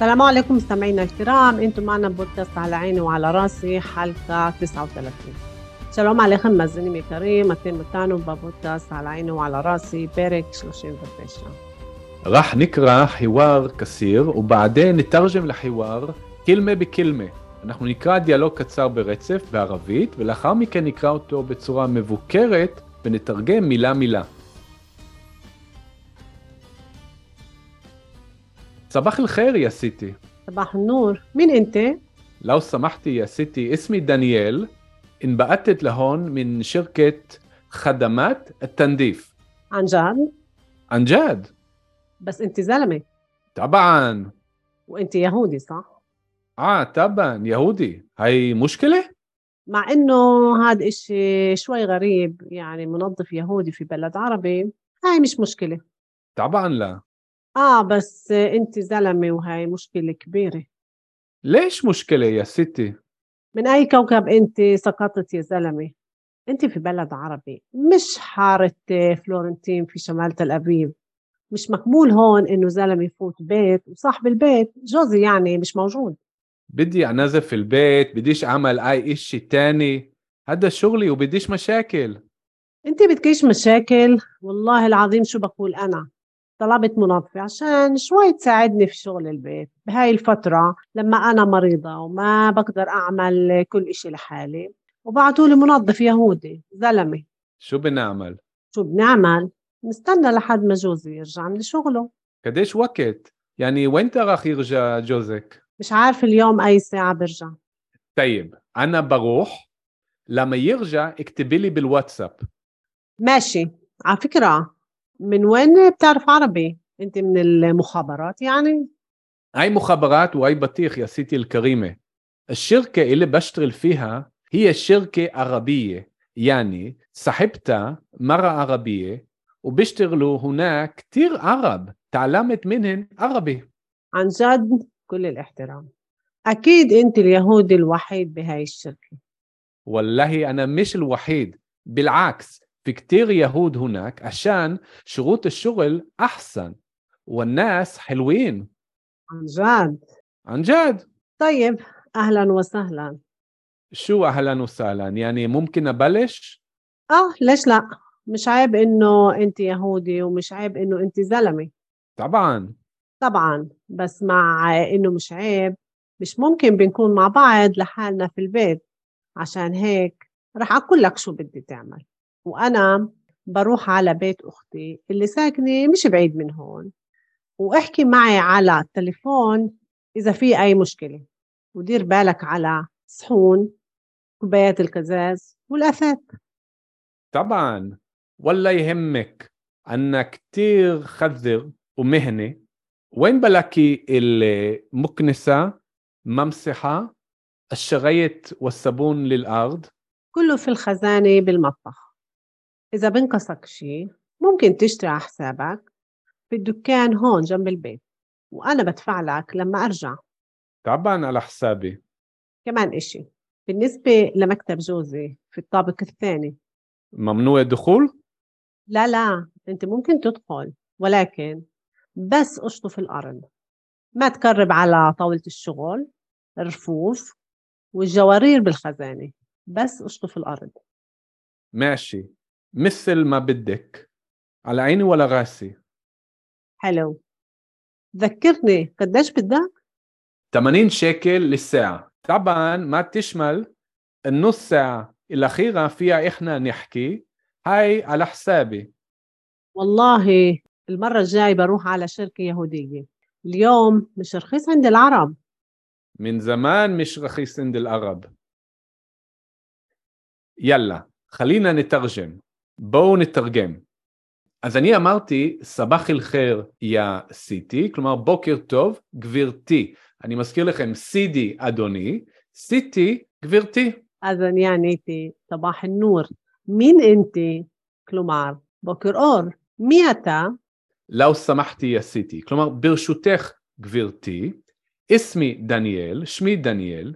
السلام عليكم مستمعينا الكرام انتم معنا بودكاست على عيني وعلى راسي حلقه 39 سلام عليكم מאזינים كريم اتم متانو בבודקאסט على عيني وعلى راسي פרק 39. راح نقرا حوار קסיר, وبعدين نترجم لحوار كلمه بكلمه אנחנו נקרא דיאלוג קצר ברצף, בערבית, ולאחר מכן נקרא אותו בצורה מבוקרת ונתרגם מילה מילה. صباح الخير يا ستي صباح النور. مين انت؟ لو سمحتي يا ستي اسمي دانييل. انبعثت لهون من شركة خدمات التنظيف. عن جد؟ عن جد. بس انت زلمة. طبعا. وانت يهودي صح؟ آه طبعا. يهودي. هاي مشكلة؟ مع انه هذا إشي شوي غريب يعني منظف يهودي في بلد عربي. هاي مش مشكلة. طبعا لا. آه بس انت زلمة وهاي مشكلة كبيرة. ليش مشكلة يا ستي؟ من أي كوكب انت سقطت يا زلمة؟ انت في بلد عربي مش حارة فلورنتين في شمال تل أبيب. مش مقبول هون إنه زلمة يفوت بيت وصاحب البيت جوزي يعني مش موجود. بدي أنظف البيت بديش أعمل أي إشي تاني. هذا شغلي وبديش مشاكل. انت بدكيش مشاكل؟ والله العظيم شو بقول أنا؟ طلبت منظفة عشان شوي تساعدني في شغل البيت بهاي الفترة لما أنا مريضة وما بقدر أعمل كل إشي لحالي وبعتوا لي منظف يهودي زلمة شو بنعمل؟ شو بنعمل؟ نستنى لحد ما جوزي يرجع من شغله قديش وقت؟ يعني وين راح يرجع جوزك؟ مش عارف اليوم أي ساعة برجع طيب أنا بروح لما يرجع اكتبي لي بالواتساب ماشي على فكرة من وين بتعرف عربي؟ أنت من المخابرات يعني؟ هاي مخابرات وهاي بطيخ يا ستي الكريمة. الشركة اللي بشتغل فيها هي شركة عربية يعني صاحبتها مرة عربية وبيشتغلوا هناك كتير عرب تعلمت منهن عربي. عن جد؟ كل الاحترام. أكيد أنت اليهودي الوحيد بهاي الشركة. والله أنا مش الوحيد بالعكس. في كتير يهود هناك عشان شروط الشغل أحسن والناس حلوين عن جد عن جد طيب أهلا وسهلا شو أهلا وسهلا يعني ممكن أبلش؟ آه ليش لا مش عيب إنه أنت يهودي ومش عيب إنه أنت زلمة طبعا طبعا بس مع إنه مش عيب مش ممكن بنكون مع بعض لحالنا في البيت عشان هيك رح أقول لك شو بدي تعمل وأنا بروح على بيت أختي اللي ساكنة مش بعيد من هون وأحكي معي على التليفون إذا في أي مشكلة. ودير بالك على صحون كوبايات الكزاز والأثاث. طبعا. ولا يهمك أنا كتير خذر ومهنة. وين بلاقي المكنسة ممسحة الشرايط والصابون للأرض؟ كله في الخزانة بالمطبخ. إذا بنقصك شي ممكن تشتري على حسابك في الدكان هون جنب البيت وأنا بدفع لك لما أرجع. طبعا على حسابي. كمان إشي بالنسبة لمكتب جوزي في الطابق الثاني. ممنوع الدخول؟ لا لا أنت ممكن تدخل ولكن بس أشطف الأرض. ما تقرب على طاولة الشغل الرفوف والجوارير بالخزانة بس أشطف الأرض. ماشي. مثل ما بدك على عيني ولا غاسي؟ حلو. ذكرني قديش بدك 80 شيكل للساعة. طبعا ما بتشمل النص ساعة. الأخيرة فيها إحنا نحكي. هاي على حسابي. والله المرة الجاي بروح على شركة يهودية. اليوم مش رخيص عند العرب. من زمان مش رخيص عند العرب. يلا خلينا نترجم. בואו נתרגם. אז אני אמרתי, סבח אל חיר יא סיטי, כלומר בוקר טוב, גברתי. אני מזכיר לכם, סידי אדוני, סיטי גברתי. אז אני עניתי, סבח א-נור, מין אינתי? כלומר, בוקר אור, מי אתה? לאו שמחתי יא סיטי, כלומר ברשותך גברתי, אסמי דניאל, שמי דניאל,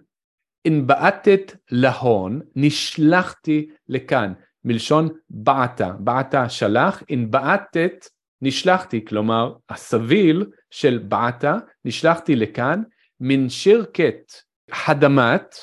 אינבעטת להון, נשלחתי לכאן, מלשון בעטה, בעטה שלח, אינבעטת נשלחתי, כלומר הסביל של בעטה, נשלחתי לכאן, מן שירקת חדמת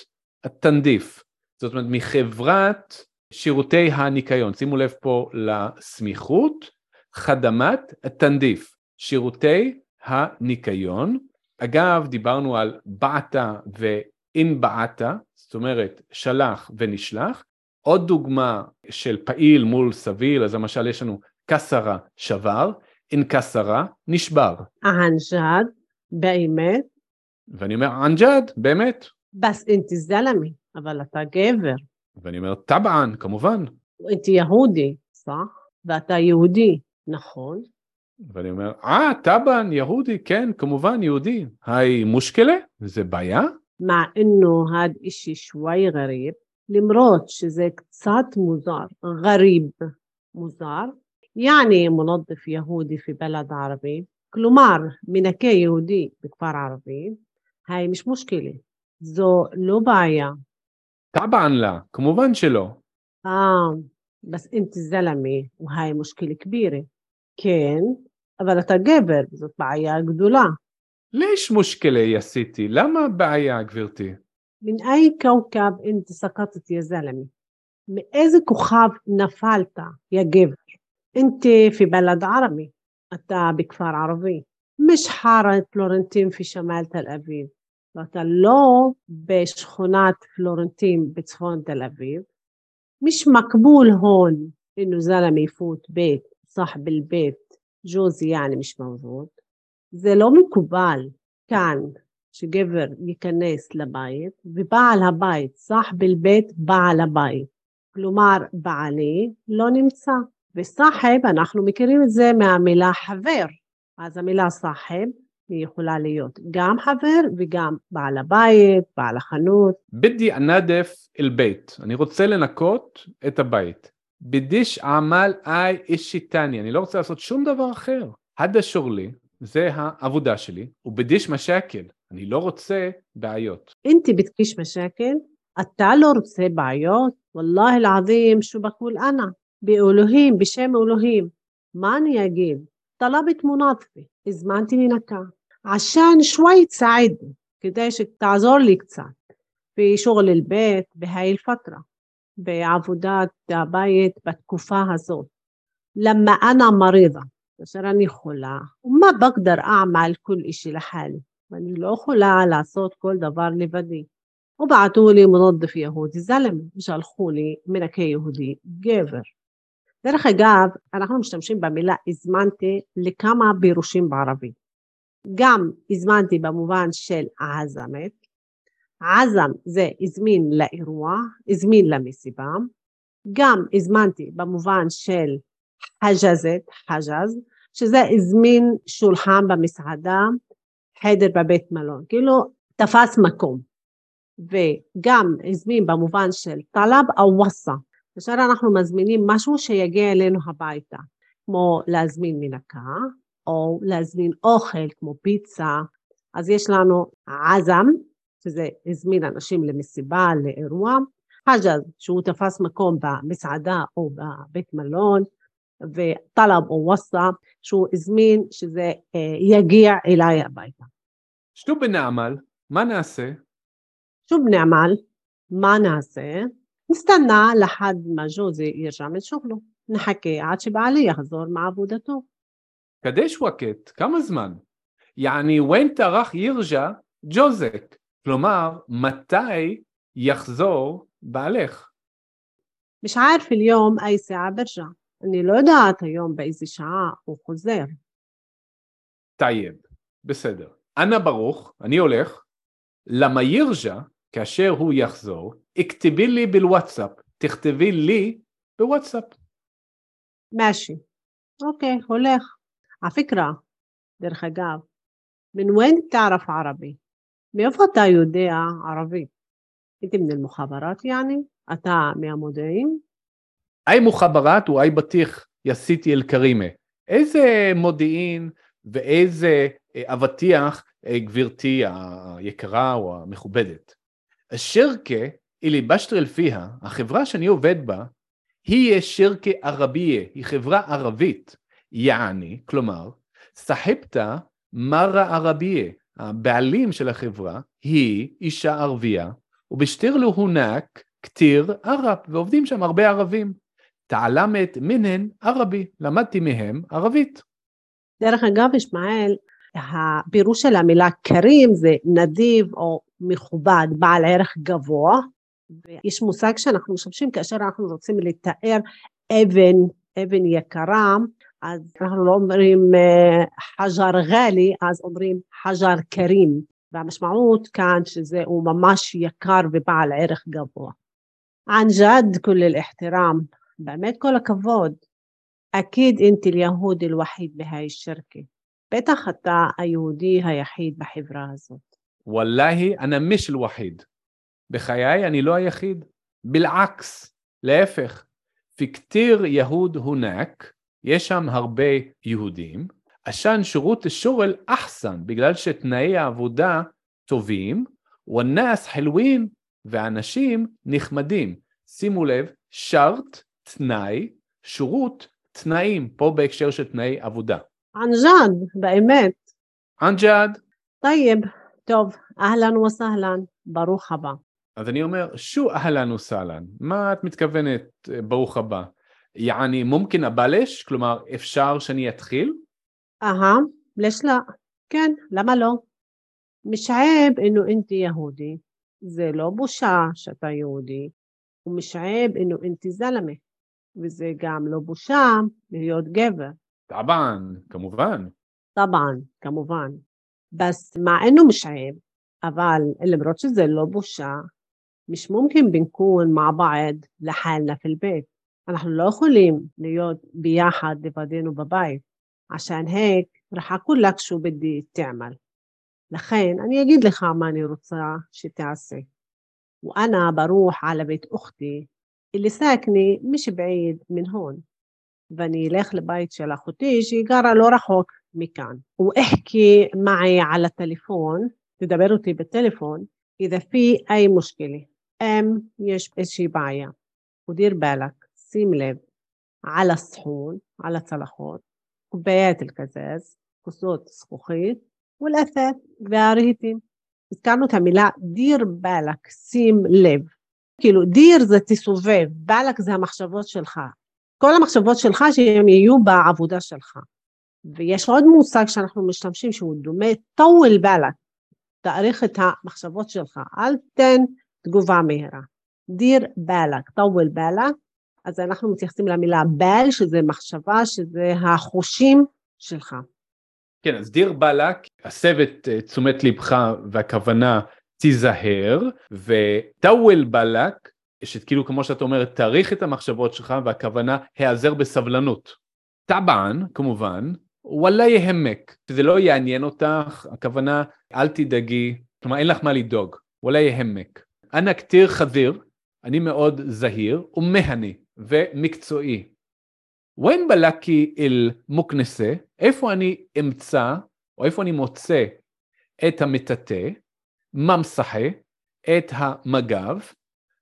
התנדיף, זאת אומרת מחברת שירותי הניקיון, שימו לב פה לסמיכות, חדמת התנדיף, שירותי הניקיון. אגב, דיברנו על בעטה ואין בעטה, זאת אומרת שלח ונשלח. עוד דוגמה של פעיל מול סביל, אז למשל יש לנו קסרה שבר, אין קסרה נשבר. אהנג'ד, באמת, ואני אומר אנג'ד, באמת. בס אינתי זלמי, אבל אתה גבר, ואני אומר טבען, כמובן. אינתי יהודי, סח? ואתה יהודי, נכון? ואני אומר, אה, טבען, יהודי, כן, כמובן, יהודי. היי מושקלה? זה בעיה? مع انه هاد اشي شوي غريب למרות שזה קצת מוזר, גריב מוזר, יעני מונדף יהודי פי בלד ערבי, כלומר מנקה יהודי בכפר ערבי, היי מש כאילו, זו לא בעיה. טבען לה, כמובן שלא. אה, בס אינטי זלמי, והי מושקיל כבירי. כן, אבל אתה גבר, זאת בעיה גדולה. ליש מושקילה עשיתי? למה בעיה גברתי? من أي كوكب أنت سقطت يا زلمة؟ מאיזה כוכב נפלת, יא גבר? أنت في بلد عربي אתה בכפר ערבי. مش حارة فلورنتين في شمال تل أبيب ואתה לא בשכונת פלורנטין בצפון תל אביב. مش مقبول هون إنه زلمة يفوت بيت صاحب البيت جوزي يعني مش موجود. זה לא מקובל כאן שגבר ייכנס לבית ובעל הבית, סחב אל-בית בעל הבית. כלומר, בעלי לא נמצא. וסחב, אנחנו מכירים את זה מהמילה חבר. אז המילה סחב היא יכולה להיות גם חבר וגם בעל הבית, בעל החנות. בדי אנדף אל בית, אני רוצה לנקות את הבית. בדיש עמל איי אישיטני, אני לא רוצה לעשות שום דבר אחר. הדה שורלי, זה העבודה שלי, ובדיש משקל, אני לא רוצה בעיות. انت بتكيش مشاكل אתה לא רוצה בעיות والله العظيم شو بقول أنا بألوهيم بشام ألوهيم ما أنا أجيب طلبت مناظفة הזמנתי מנקה عشان شوي تساعدني كده تعذر لي קצת في شغل البيت بهاي الفترة בעבודת הבית בתקופה הזאת لما أنا مريضة כאשר אני חולה وما بقدر أعمل كل إشي لحالي ואני לא יכולה לעשות כל דבר לבדי. ובעטו לי מנודף יהודי זלם, שלחו לי מנקה יהודי גבר. דרך אגב, אנחנו משתמשים במילה הזמנתי לכמה פירושים בערבית. גם הזמנתי במובן של עזמת, עזם זה הזמין לאירוע, הזמין למסיבה, גם הזמנתי במובן של חג'זת, חג'ז, שזה הזמין שולחן במסעדה, חדר בבית מלון, כאילו תפס מקום. וגם הזמין במובן של טלב או ווסה, כאשר אנחנו מזמינים משהו שיגיע אלינו הביתה, כמו להזמין מנקה, או להזמין אוכל כמו פיצה, אז יש לנו עזם, שזה הזמין אנשים למסיבה, לאירוע, חג'ז, שהוא תפס מקום במסעדה או בבית מלון, וטלב או ווסה, שהוא הזמין שזה אה, יגיע אליי הביתה. שטו בנעמל, מה נעשה? شو بنعمل؟ ما نعسى نستنى لحد ما جوزي يرجع من شغله نحكي عاد שבעלי يحضر مع عبودته קדש וקט, כמה זמן? יעני, ון טרח ירג'ה ג'וזק. כלומר, מתי יחזור בעלך? مش عارف اليوم أي ساعة برجع אני לא יודעת היום באיזה שעה הוא חוזר. طيب, בסדר. أنا بروح, אני הולך. למה ירז'ה, כאשר הוא יחזור, הכתבי לי בוואטסאפ, תכתבי לי בוואטסאפ. משהו. אוקיי, הולך. הפקרה, דרך אגב, מן ווין תערף ערבי? מאיפה אתה יודע ערבית? הייתי מן אל-מוחברת יעני? אתה מהמודיעין? היי מוחברת והי בטיח יסיתי אל כרימה. איזה מודיעין ואיזה אה, אבטיח אה, גברתי היקרה או המכובדת. השרקה, אילי בשטרל פיה, החברה שאני עובד בה, היא שרקה ערבייה, היא חברה ערבית, יעני, כלומר, סחבתא מרה ערבייה, הבעלים של החברה היא אישה ערבייה, ובשטיר לו הונק כתיר ערב, ועובדים שם הרבה ערבים. תעלמת מנהן ערבי, למדתי מהם ערבית. דרך אגב, ישמעאל, הפירוש של המילה כרים זה נדיב או מכובד, בעל ערך גבוה, ויש מושג שאנחנו משתמשים כאשר אנחנו רוצים לתאר אבן, אבן יקרה, אז אנחנו לא אומרים אה, חג'ר גאלי, אז אומרים חג'ר כרים, והמשמעות כאן שזה הוא ממש יקר ובעל ערך גבוה. عن جد كل الاحترام באמת כל הכבוד. אקיד אינטי אל-יהוד אל-וחיד בהאי שרקי. בטח אתה היהודי היחיד בחברה הזאת. וואלהי, אנא מיש אל-וחיד. בחיי אני לא היחיד. בלעקס, להפך. פיקטיר יהוד הונק, יש שם הרבה יהודים. עשן שירות שורל אחסן, בגלל שתנאי העבודה טובים, وناس حلوين, ואנשים נחמדים. שימו לב, شرط תנאי, شروط, תנאים, פה בהקשר של תנאי עבודה. عنجد, באמת. عنجد. طيب, טוב, أهلا وسهلا, ברוך הבא. אז אני אומר, شو أهلا وسهلا, מה את מתכוונת אה, ברוך הבא? يعني ممكن أبلش? כלומר, אפשר שאני אתחיל? אהה, לש לא. כן, למה לא? משעב אינו אינתי יהודי, זה לא בושה שאתה יהודי, ומשעב אינו אינתי זלמה, וזה גם לא בושה להיות גבר. טבען, כמובן. طبعا כמובן. بس مع انه مش عيب אבל למרות שזה לא בושה, مش ممكن بنكون مع بعض لحالنا في البيت. אנחנו לא יכולים להיות ביחד לבדנו בבית. عشان هيك رح أقول لك شو بدي تعمل. לכן אני אגיד לך מה אני רוצה שתעשה. وأنا بروح على بيت أختي اللي ساكنة مش بعيد من هون. ואני אלך לבית של אחותי שהיא גרה לא רחוק מכאן. واحكي معي على التليفون, תדבר אותי בטלפון, إذا في أي مشكلة. אם יש איזושהי בעיה. ודיר بالك, שים לב, על הסחון, על הצלחות, קובעת אל-קזז, כוסות זכוכית, ולאתת והרהיטים. הזכרנו את המילה דיר באלק, שים לב. כאילו דיר זה תסובב, באלק זה המחשבות שלך. כל המחשבות שלך שהם יהיו בעבודה שלך. ויש עוד מושג שאנחנו משתמשים שהוא דומה, טוול באלק. תאריך את המחשבות שלך, אל תן תגובה מהירה. דיר באלק, טוול באלק, אז אנחנו מתייחסים למילה בעל, שזה מחשבה, שזה החושים שלך. כן, אז דיר באלק, הסב את אה, תשומת לבך והכוונה תיזהר, וטאוול באלק, שכאילו כמו שאת אומרת, תעריך את המחשבות שלך והכוונה היעזר בסבלנות. טבען, כמובן, וואלה יהמק, שזה לא יעניין אותך, הכוונה אל תדאגי, כלומר אין לך מה לדאוג, וואלה יהמק. אנא כתיר חזיר, אני מאוד זהיר ומהנה ומקצועי. ווין בלקי אל מוקנסה, איפה אני אמצא, או איפה אני מוצא את המטאטא, ממסחה, את המגב,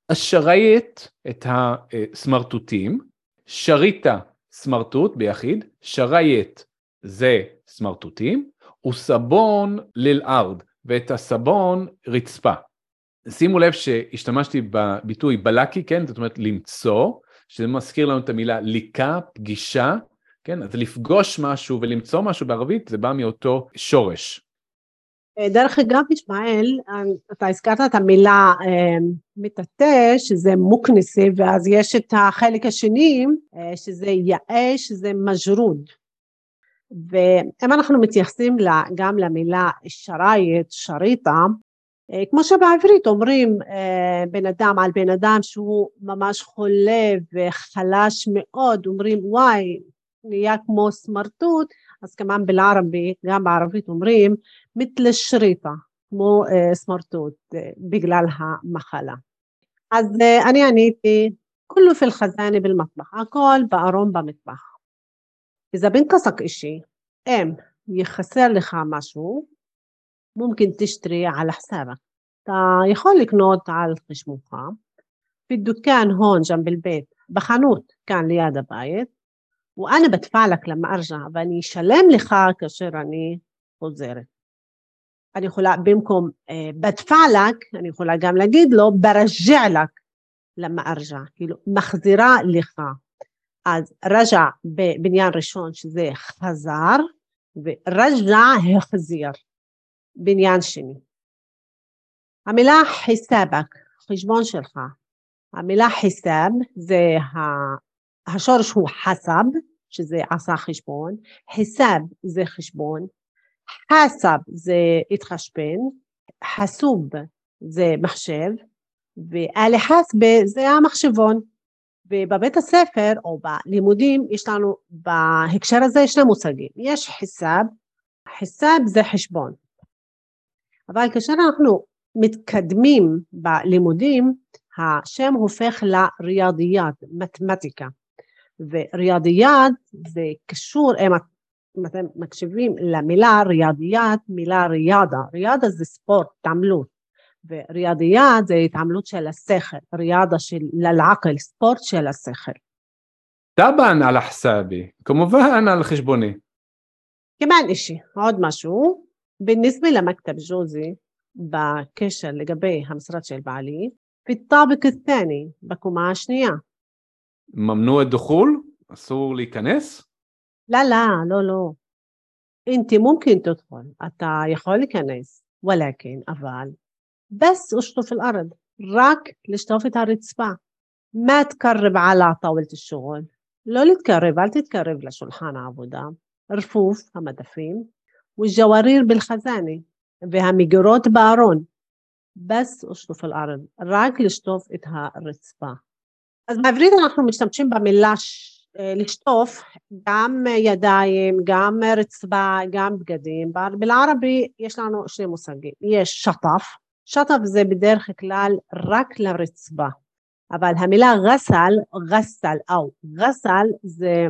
השרייט, את הסמרטוטים, שריטה, סמרטוט ביחיד, שרייט זה סמרטוטים, וסבון ללארד, ואת הסבון רצפה. שימו לב שהשתמשתי בביטוי בלקי, כן? זאת אומרת למצוא, שזה מזכיר לנו את המילה ליקה, פגישה, כן? אז לפגוש משהו ולמצוא משהו בערבית זה בא מאותו שורש. דרך אגב, ישמעאל, אתה הזכרת את המילה אה, מטאטא, שזה מוקנסי, ואז יש את החלק השני, אה, שזה יאה, שזה מג'רוד. ואם אנחנו מתייחסים גם למילה שרייט, שריטה, אה, כמו שבעברית אומרים בן אדם על בן אדם שהוא ממש חולה וחלש מאוד, אומרים וואי, נהיה כמו סמרטוט, אז כמובן בלערבי, גם בערבית אומרים מתל שריטה, כמו אה, סמרטוט, בגלל המחלה. אז אני עניתי, כולו في الخزانة بالمطبخ, הכל בארון במטבח. إذا بنقصك إشي אם יחסר לך משהו, ممكن تشتري على حسابك. אתה יכול לקנות על חשבונך, בדוכן הון ג'נב אל-בית, בחנות כאן ליד הבית, ואני בדפע לך למה ארג'ע, ואני אשלם לך כאשר אני חוזרת. אני יכולה במקום אה, בדפע לך, אני יכולה גם להגיד לו ברג'ע לך למה כאילו מחזירה לך. אז רג'ע בבניין ראשון שזה חזר, ורג'ע החזיר, בניין שני. המילה חיסבק, חשבון שלך, המילה חיסב זה השורש הוא חסב, שזה עשה חשבון, חיסב זה חשבון, חסב זה התחשבן, חסוב זה מחשב, ואלי חסבה זה המחשבון. ובבית הספר או בלימודים יש לנו, בהקשר הזה שני מושגים, יש חיסב, חיסב זה חשבון, אבל כאשר אנחנו מתקדמים בלימודים, השם הופך לריאדיית, מתמטיקה, וריאדיית זה קשור, אם אתם מקשיבים למילה ריאדיית, מילה ריאדה, ריאדה זה ספורט, תעמלות, וריאדיית זה התעמלות של השכל, ריאדה של ללעקל, ספורט של השכל. טבען על החסאבי, כמובן על חשבוני. כמען אישי, עוד משהו, بالنسبة למכתב ג'וזי, בקשר לגבי המשרד של בעלי, في الطابق الثاني, בקומה השנייה. ממנוע דחול? אסור להיכנס? לא, לא, לא, לא. انت ممكن تدخل, אתה יכול להיכנס, ولكن, אבל بس اشطف الأرض רק לשטוף את הרצפה. ما تقرب على طاولة الشغل. לא להתקרב, אל תתקרב לשולחן העבודה. רפוף, המדפים, والجوارير بالخزانة, והמגירות בארון. בס ושטוף אל-ארד, רק לשטוף את הרצפה. אז בעברית אנחנו משתמשים במילה ש... לשטוף גם ידיים, גם רצפה, גם בגדים. בלערבי יש לנו שני מושגים, יש שטף, שטף זה בדרך כלל רק לרצפה, אבל המילה גסל, גסל או גסל זה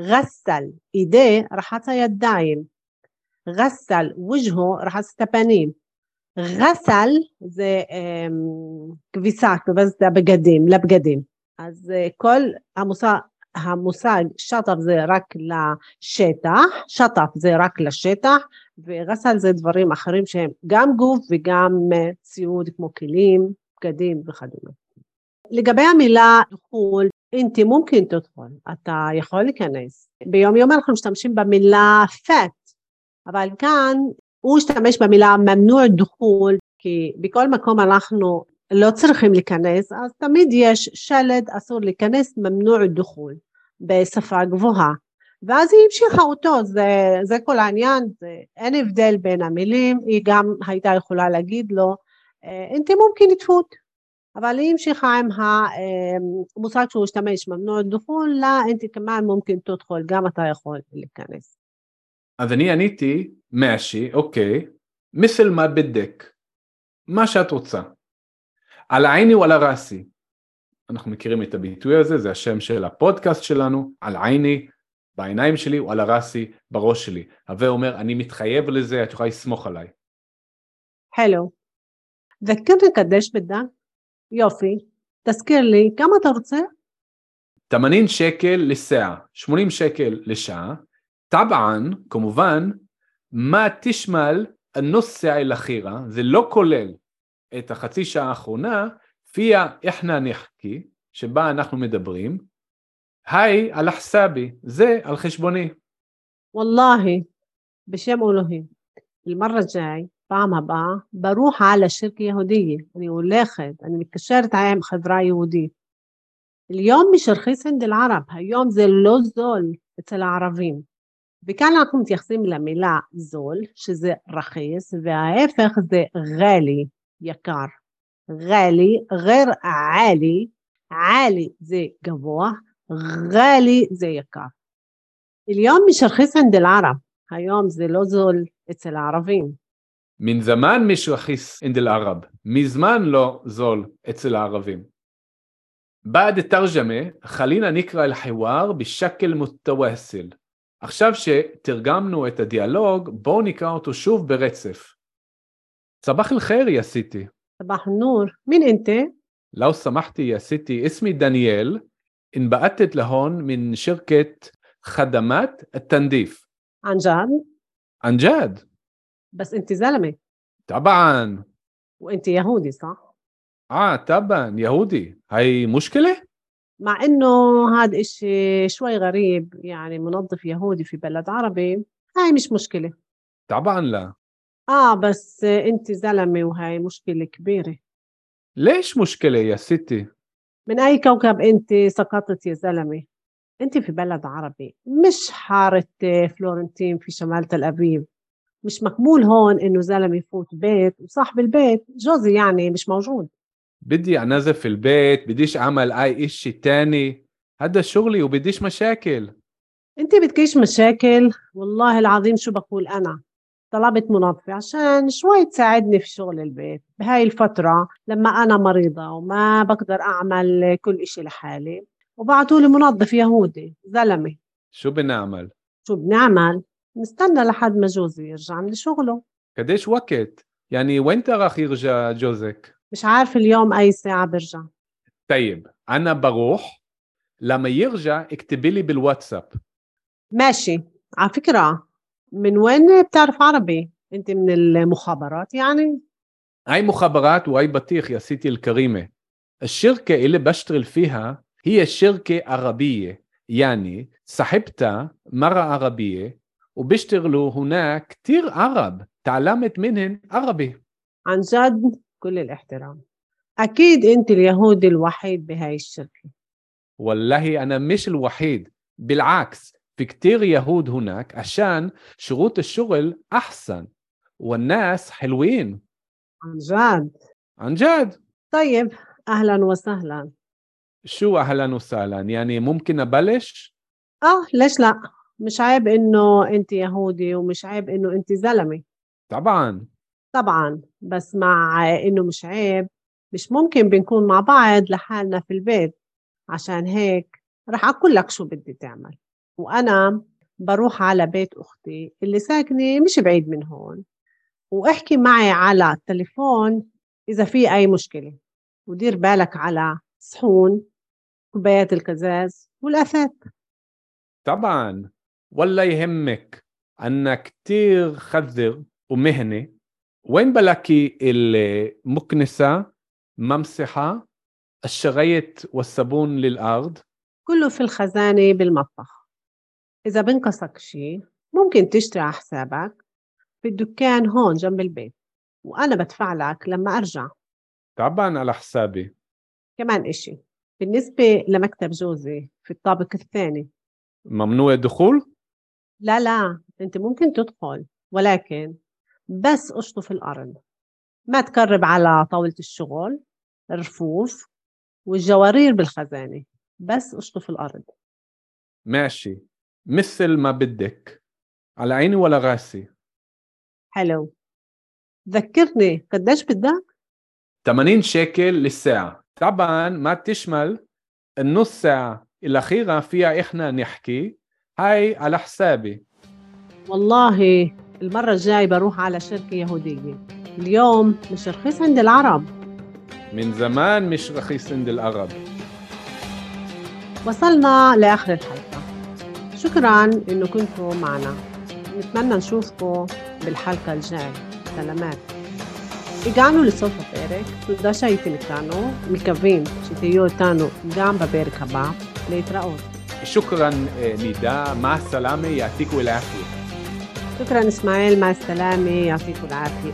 גסל, אידי רחץ הידיים, גסל וג'הו רחץ את הפנים, גסל זה כביסה, כביסה בגדים, לבגדים, אז כל המושג המושג שטף זה רק לשטח, שטף זה רק לשטח, וגסל זה דברים אחרים שהם גם גוף וגם ציוד כמו כלים, בגדים וכדומה. לגבי המילה חו"ל, אינטי מומקין תדחול, אתה יכול להיכנס. ביום יום אנחנו משתמשים במילה פט, אבל כאן הוא השתמש במילה ממנוע דחול, כי בכל מקום אנחנו לא צריכים להיכנס, אז תמיד יש שלד אסור להיכנס, ממנוע דחול, בשפה גבוהה. ואז היא המשיכה אותו, זה, זה כל העניין, זה, אין הבדל בין המילים, היא גם הייתה יכולה להגיד לו, אינתי מומקין תפות, אבל היא המשיכה עם המושג שהוא השתמש, ממנוע דחול, לה אינתי כמובן מומקין תדחול, גם אתה יכול להיכנס. אז אני עניתי, מאשי, אוקיי, מסל מה בדק, מה שאת רוצה. על עיני ועל הראסי. אנחנו מכירים את הביטוי הזה, זה השם של הפודקאסט שלנו, על עיני, בעיניים שלי ועל הראסי, בראש שלי. הווה אומר, אני מתחייב לזה, את יכולה לסמוך עליי. הלו. וכן לקדש בדם? יופי. תזכיר לי, כמה אתה רוצה? 80 שקל לסאה, 80 שקל לשעה. טבען, כמובן, מה תשמל הנוס סעה אל החירה, זה לא כולל את החצי שעה האחרונה, פיה איחנה נחקי, שבה אנחנו מדברים, היי על החסאבי, זה על חשבוני. וואללה, בשם אלוהים, المرة الجاي, פעם הבאה, ברוך על השרק יהודי, אני הולכת, אני מתקשרת עם חברה יהודית. اليوم مش رخيص عند العرب, היום זה לא זול אצל הערבים. וכאן אנחנו מתייחסים למילה זול, שזה רכיס, וההפך זה גלי, יקר. גלי, غير עלי, עלי זה גבוה, גלי זה יקר. اليوم مش رخيص عند العرب, היום זה לא זול אצל הערבים. من زمان مش رخيص عند العرب مزمان לא זול אצל הערבים. بعد الترجمة خلينا نقرأ الحوار بشكل متواصل. עכשיו שתרגמנו את הדיאלוג, בואו נקרא אותו שוב ברצף. صباح الخير يا ستي. صباح النور مين انت؟ لو سمحتي يا ستي اسمي دانييل انبعثت لهون من شركة خدمات التنظيف عن جد؟ عن جد بس انت زلمة طبعا وانت يهودي صح؟ آه طبعا يهودي هاي مشكلة؟ مع انه هذا إشي شوي غريب يعني منظف يهودي في بلد عربي هاي مش مشكلة طبعا لا آه بس انت زلمة وهاي مشكلة كبيرة. ليش مشكلة يا ستي؟ من أي كوكب انت سقطت يا زلمة؟ انت في بلد عربي مش حارة فلورنتين في شمال تل أبيب مش مقبول هون إنه زلمة يفوت بيت وصاحب البيت جوزي يعني مش موجود. بدي أنظف البيت بديش أعمل أي إشي تاني. هذا شغلي وبديش مشاكل. انت بدكيش مشاكل؟ والله العظيم شو بقول أنا؟ طلبت منظفة عشان شوي تساعدني في شغل البيت بهاي الفترة لما أنا مريضة وما بقدر أعمل كل إشي لحالي وبعتوا لي منظف يهودي زلمة شو بنعمل؟ شو بنعمل؟ نستنى لحد ما جوزي يرجع من شغله قديش وقت؟ يعني وين راح يرجع جوزك؟ مش عارف اليوم أي ساعة برجع طيب أنا بروح لما يرجع اكتبي لي بالواتساب ماشي على فكرة من وين بتعرف عربي؟ أنت من المخابرات يعني؟ هاي مخابرات وهاي بطيخ يا ستي الكريمة. الشركة اللي بشتغل فيها هي شركة عربية. يعني صاحبتها مرة عربية وبيشتغلوا هناك كتير عرب. تعلمت منهن عربي. عن جد؟ كل الاحترام. أكيد أنت اليهودي الوحيد بهاي الشركة. والله أنا مش الوحيد. بالعكس في كتير يهود هناك عشان شروط الشغل أحسن والناس حلوين. عن جد؟ عن جد. طيب أهلا وسهلا. شو أهلا وسهلا؟ يعني ممكن أبلش؟ آه ليش لا؟ مش عيب إنه أنت يهودي ومش عيب إنه أنت زلمة. طبعا. طبعا بس مع إنه مش عيب مش ممكن بنكون مع بعض لحالنا في البيت. عشان هيك رح أقول لك شو بدي تعمل. وأنا بروح على بيت أختي اللي ساكنة مش بعيد من هون وأحكي معي على التليفون إذا في أي مشكلة. ودير بالك على صحون كوبايات الكزاز والأثاث. طبعا. ولا يهمك أنا كتير خذر ومهنة. وين بلاقي المكنسة ممسحة الشرايط والصابون للأرض؟ كله في الخزانة بالمطبخ. إذا بنقصك شي ممكن تشتري على حسابك في الدكان هون جنب البيت وأنا بدفع لك لما أرجع. طبعا على حسابي. كمان إشي بالنسبة لمكتب جوزي في الطابق الثاني. ممنوع الدخول؟ لا لا أنت ممكن تدخل ولكن بس أشطف الأرض. ما تقرب على طاولة الشغل الرفوف والجوارير بالخزانة بس أشطف الأرض. ماشي. مثل ما بدك على عيني ولا راسي؟ حلو. ذكرني قديش بدك؟ 80 شيكل للساعة. طبعا ما تشمل النص ساعة. الأخيرة فيها إحنا نحكي. هاي على حسابي. والله المرة الجاي بروح على شركة يهودية. اليوم مش رخيص عند العرب. من زمان مش رخيص عند العرب. وصلنا لآخر الحلقة. شكرا إنه كنتوا معنا نتمنى نشوفكم بالحلقة الجاية سلامات Igano li sofa perek, tu da xa jitin ikano, mikavin, xi tijo tano gamba perek haba, li jitraqot. Xukran Nida, ma' salami, jatiku l-afje. Xukran Ismail, ma' salami, jatiku l-afje.